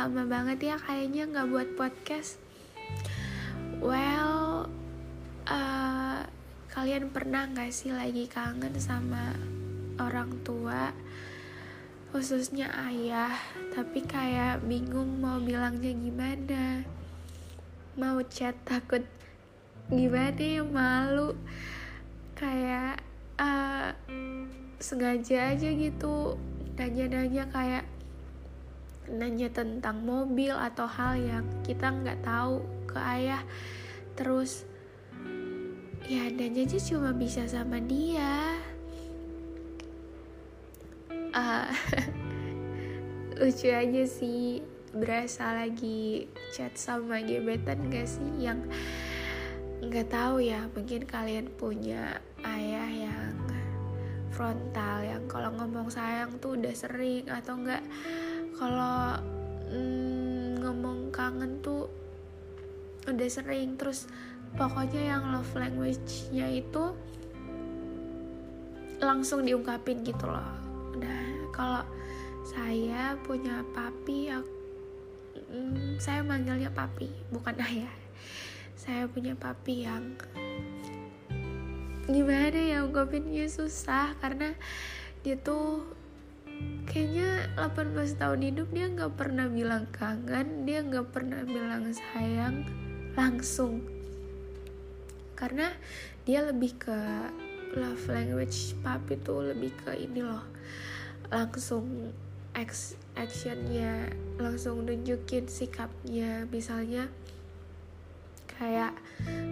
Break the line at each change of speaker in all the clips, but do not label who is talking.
lama banget ya kayaknya nggak buat podcast. Well, uh, kalian pernah nggak sih lagi kangen sama orang tua, khususnya ayah, tapi kayak bingung mau bilangnya gimana? Mau chat takut gimana ya malu, kayak uh, sengaja aja gitu nanya-nanya kayak nanya tentang mobil atau hal yang kita nggak tahu ke ayah. Terus ya nanya aja cuma bisa sama dia. Uh, lucu aja sih berasa lagi chat sama gebetan gak sih yang nggak tahu ya. Mungkin kalian punya ayah yang frontal yang kalau ngomong sayang tuh udah sering atau enggak kalau mm, ngomong kangen tuh udah sering. Terus pokoknya yang love language-nya itu langsung diungkapin gitu loh. Nah kalau saya punya papi aku, mm, saya manggilnya papi bukan ayah. Saya punya papi yang gimana ya ungkapinnya susah karena dia tuh kayaknya 18 tahun hidup dia nggak pernah bilang kangen dia nggak pernah bilang sayang langsung. Karena dia lebih ke love language papi tuh lebih ke ini loh langsung actionnya langsung nunjukin sikapnya. Misalnya kayak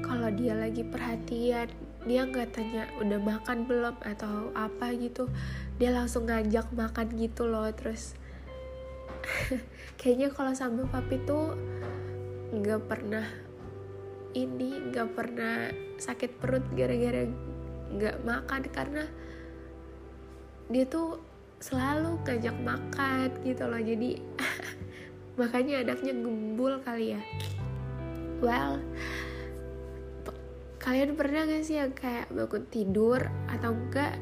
kalau dia lagi perhatian dia nggak tanya udah makan belum atau apa gitu. Dia langsung ngajak makan gitu loh terus kayaknya kalau sama papi tuh nggak pernah ini nggak pernah sakit perut gara-gara nggak makan karena dia tuh selalu ngajak makan gitu loh. Jadi makanya anaknya gembul kali ya. Well kalian pernah gak sih yang kayak bangun tidur atau enggak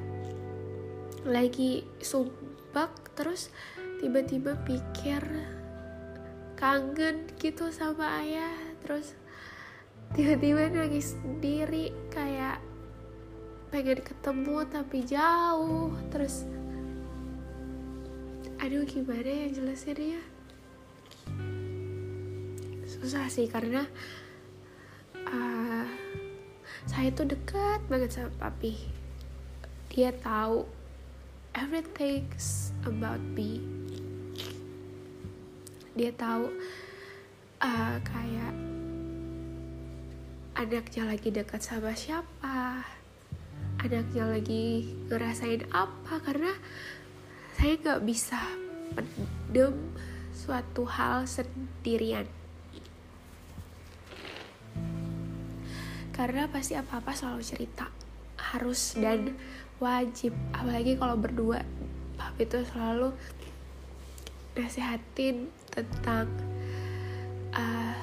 lagi sumpah terus tiba-tiba pikir kangen gitu sama ayah terus tiba-tiba nangis sendiri kayak pengen ketemu tapi jauh terus aduh gimana ya jelasin ya susah sih karena saya tuh dekat banget sama papi. Dia tahu everything about me. Dia tahu uh, kayak anaknya lagi dekat sama siapa anaknya lagi ngerasain apa karena saya nggak bisa pendem suatu hal sendirian karena pasti apa-apa selalu cerita. Harus dan wajib. Apalagi kalau berdua papi itu selalu nasihatin tentang uh,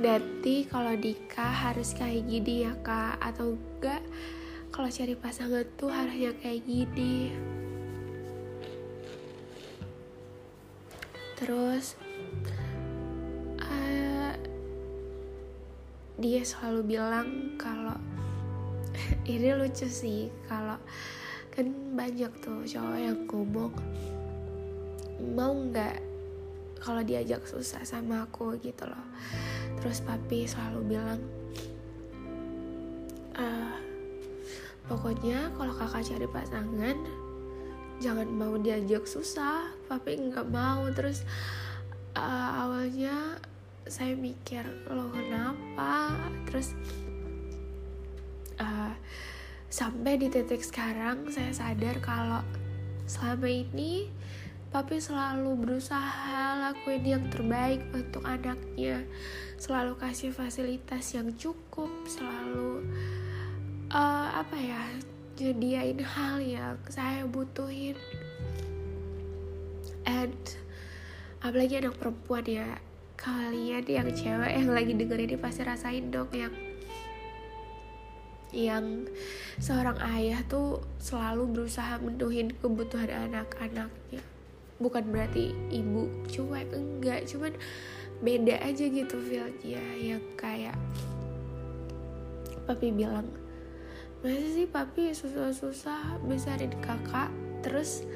nanti kalau nikah harus kayak gini ya kak. Atau enggak kalau cari pasangan tuh harusnya kayak gini. Terus dia selalu bilang kalau ini lucu sih kalau kan banyak tuh cowok yang ngomong mau nggak kalau diajak susah sama aku? gitu loh. Terus papi selalu bilang uh, pokoknya kalau kakak cari pasangan jangan mau diajak susah papi nggak mau. Terus uh, awalnya saya mikir lo kenapa? Terus uh, sampai di titik sekarang saya sadar kalau selama ini papi selalu berusaha lakuin yang terbaik untuk anaknya. Selalu kasih fasilitas yang cukup selalu uh, apa ya jadiin hal yang saya butuhin. And apalagi anak perempuan ya kalian yang cewek yang lagi dengerin ini pasti rasain dong yang yang seorang ayah tuh selalu berusaha menuhin kebutuhan anak-anaknya. Bukan berarti ibu cuek enggak cuman beda aja gitu feelnya. Yang kayak papi bilang masa sih papi susah-susah besarin kakak? Terus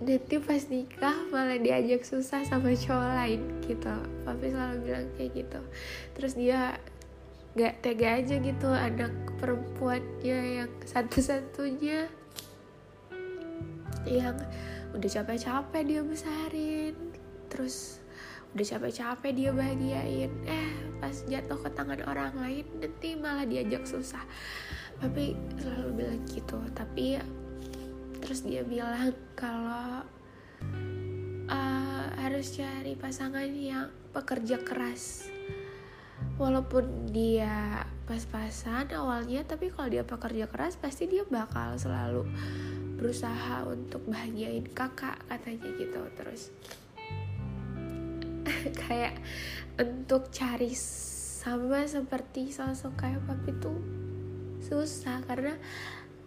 nanti pas nikah malah diajak susah sama cowok lain gitu. Papi selalu bilang kayak gitu. Terus dia gak tega aja gitu anak perempuannya yang satu-satunya. Yang udah capek-capek dia besarin. Terus udah capek-capek dia bahagiain. Eh pas jatuh ke tangan orang lain nanti malah diajak susah. Tapi selalu bilang gitu tapi terus dia bilang kalau uh, harus cari pasangan yang pekerja keras. Walaupun dia pas-pasan awalnya tapi kalau dia pekerja keras pasti dia bakal selalu berusaha untuk bahagiain kakak katanya gitu. Terus kayak untuk cari sama seperti sosok kayak papi tuh susah karena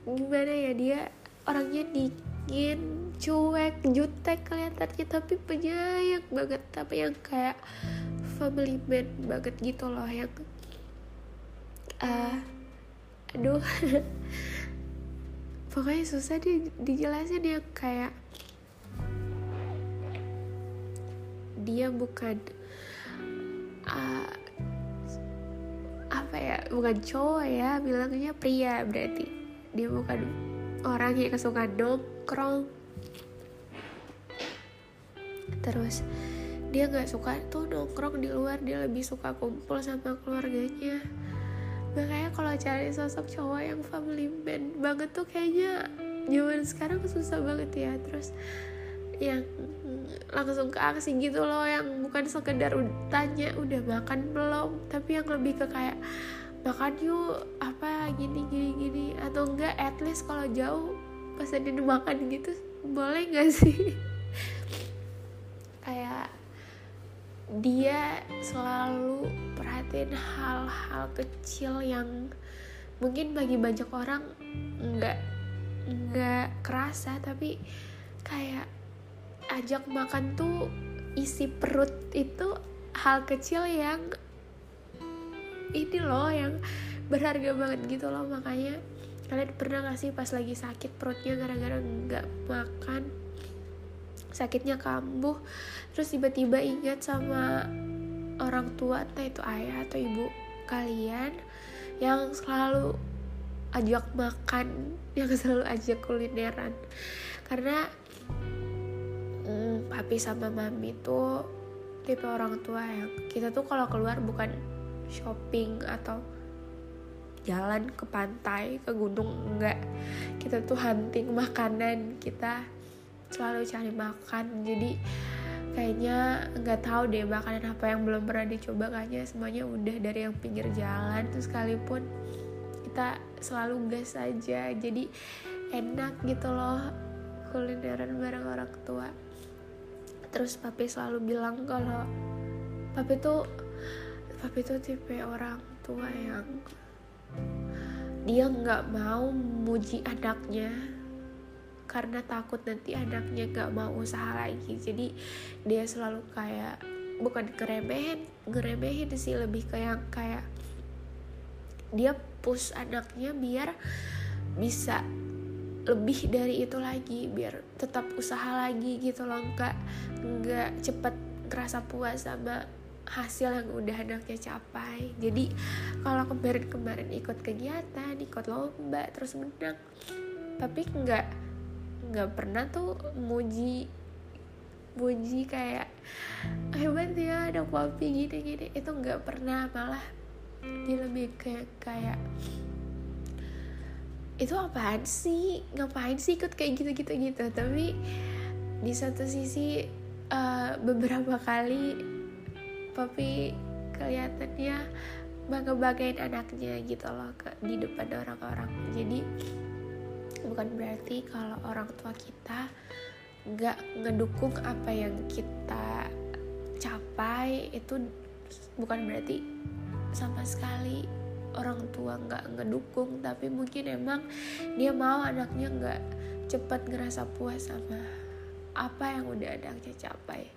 gimana ya dia orangnya dingin cuek jutek kelihatannya tapi penyayang banget tapi yang kayak family man banget gitu loh yang uh, aduh. Pokoknya susah di, dijelasin yang kayak dia bukan uh, apa ya bukan cowok ya bilangnya pria berarti. Dia bukan orang yang suka nongkrong. Terus dia nggak suka tuh nongkrong di luar dia lebih suka kumpul sama keluarganya. Makanya kalau cari sosok cowok yang family man banget tuh kayaknya zaman sekarang susah banget ya. Terus yang langsung ke aksi gitu loh yang bukan sekedar tanya udah makan belum? Tapi yang lebih ke kayak makan yuk apa gini gini gini. Atau enggak at least kalau jauh pas ada makan gitu boleh nggak sih? Kayak dia selalu perhatiin hal-hal kecil yang mungkin bagi banyak orang nggak nggak kerasa. Tapi kayak ajak makan tuh isi perut itu hal kecil yang ini loh yang berharga banget gitu loh makanya kalian pernah gak sih pas lagi sakit perutnya gara-gara nggak makan? Sakitnya kambuh terus tiba-tiba ingat sama orang tua entah itu ayah atau ibu kalian yang selalu ajak makan yang selalu ajak kulineran. Karena hmm, papi sama mami tuh tipe orang tua yang kita tuh kalau keluar bukan shopping atau jalan ke pantai ke gunung enggak. Kita tuh hunting makanan kita selalu cari makan. Jadi kayaknya nggak tahu deh makanan apa yang belum pernah dicoba kayaknya semuanya udah dari yang pinggir jalan. Terus sekalipun kita selalu gas aja jadi enak gitu loh kulineran bareng orang tua. Terus papi selalu bilang kalau papi tuh papi tuh tipe orang tua yang dia nggak mau muji anaknya karena takut nanti anaknya nggak mau usaha lagi. Jadi dia selalu kayak bukan keremehin ngeremehin sih lebih kayak kayak dia push anaknya biar bisa lebih dari itu lagi biar tetap usaha lagi gitu loh. Nggak nggak cepet ngerasa puas sama hasil yang udah anaknya capai. Jadi kalau kemarin-kemarin ikut kegiatan ikut lomba terus menang tapi nggak nggak pernah tuh muji puji kayak hebat ya ada papi gini gini. Itu nggak pernah malah dia lebih kayak kayak itu apaan sih? Ngapain sih ikut kayak gitu gitu? Gitu tapi di satu sisi uh, beberapa kali papi kelihatannya bangga banggain anaknya gitu loh ke, di depan orang-orang. Jadi bukan berarti kalau orang tua kita nggak ngedukung apa yang kita capai itu bukan berarti sama sekali orang tua nggak ngedukung. Tapi mungkin emang dia mau anaknya nggak cepat ngerasa puas sama apa yang udah anaknya capai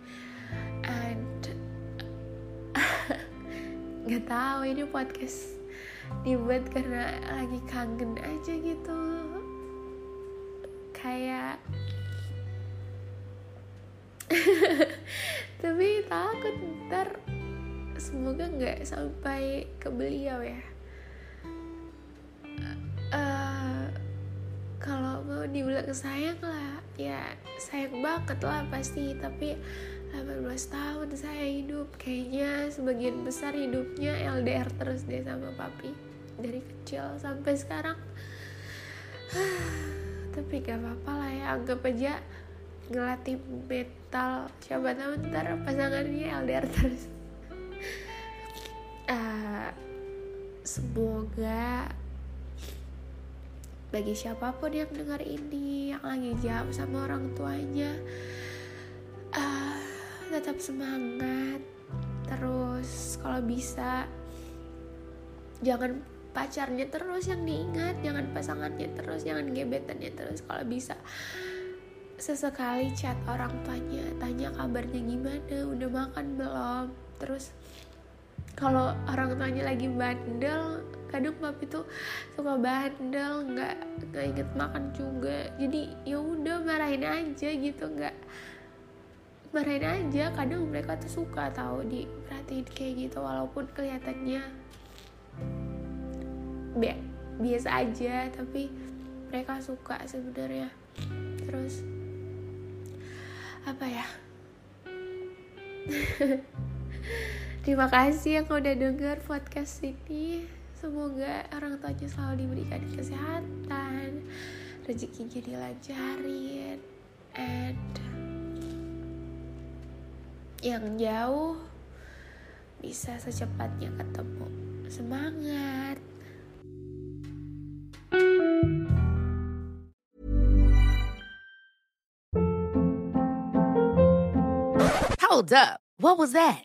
nggak tahu ini podcast dibuat karena lagi kangen aja gitu. Kayak tapi takut ntar semoga nggak sampai ke beliau ya. Uh, kalau mau dibilang sayang lah ya sayang banget lah pasti. Tapi 18 tahun saya hidup. Kayaknya sebagian besar hidupnya LDR terus deh sama papi. Dari kecil sampai sekarang. Tapi gak apa-apa lah ya anggap aja ngelatih mental siapa tahu ntar pasangannya LDR terus. Uh, semoga bagi siapa pun yang dengar ini yang lagi jauh sama orang tuanya tetap semangat terus kalau bisa. Jangan pacarnya terus yang diingat jangan pasangannya terus jangan gebetannya terus. Kalau bisa sesekali chat orang tuanya tanya kabarnya gimana udah makan belum? Terus kalau orang tuanya lagi bandel kadang papi tuh suka bandel nggak nggak inget makan juga. Jadi ya udah marahin aja gitu nggak marahin aja kadang mereka tuh suka tahu diperhatiin kayak gitu walaupun kelihatannya biasa aja tapi mereka suka sebenarnya. Terus apa ya? Terima kasih yang udah denger podcast ini. Semoga orang tuanya selalu diberikan kesehatan rezekinya dilancarin and yang jauh bisa secepatnya ketemu semangat
Hold up. What was that?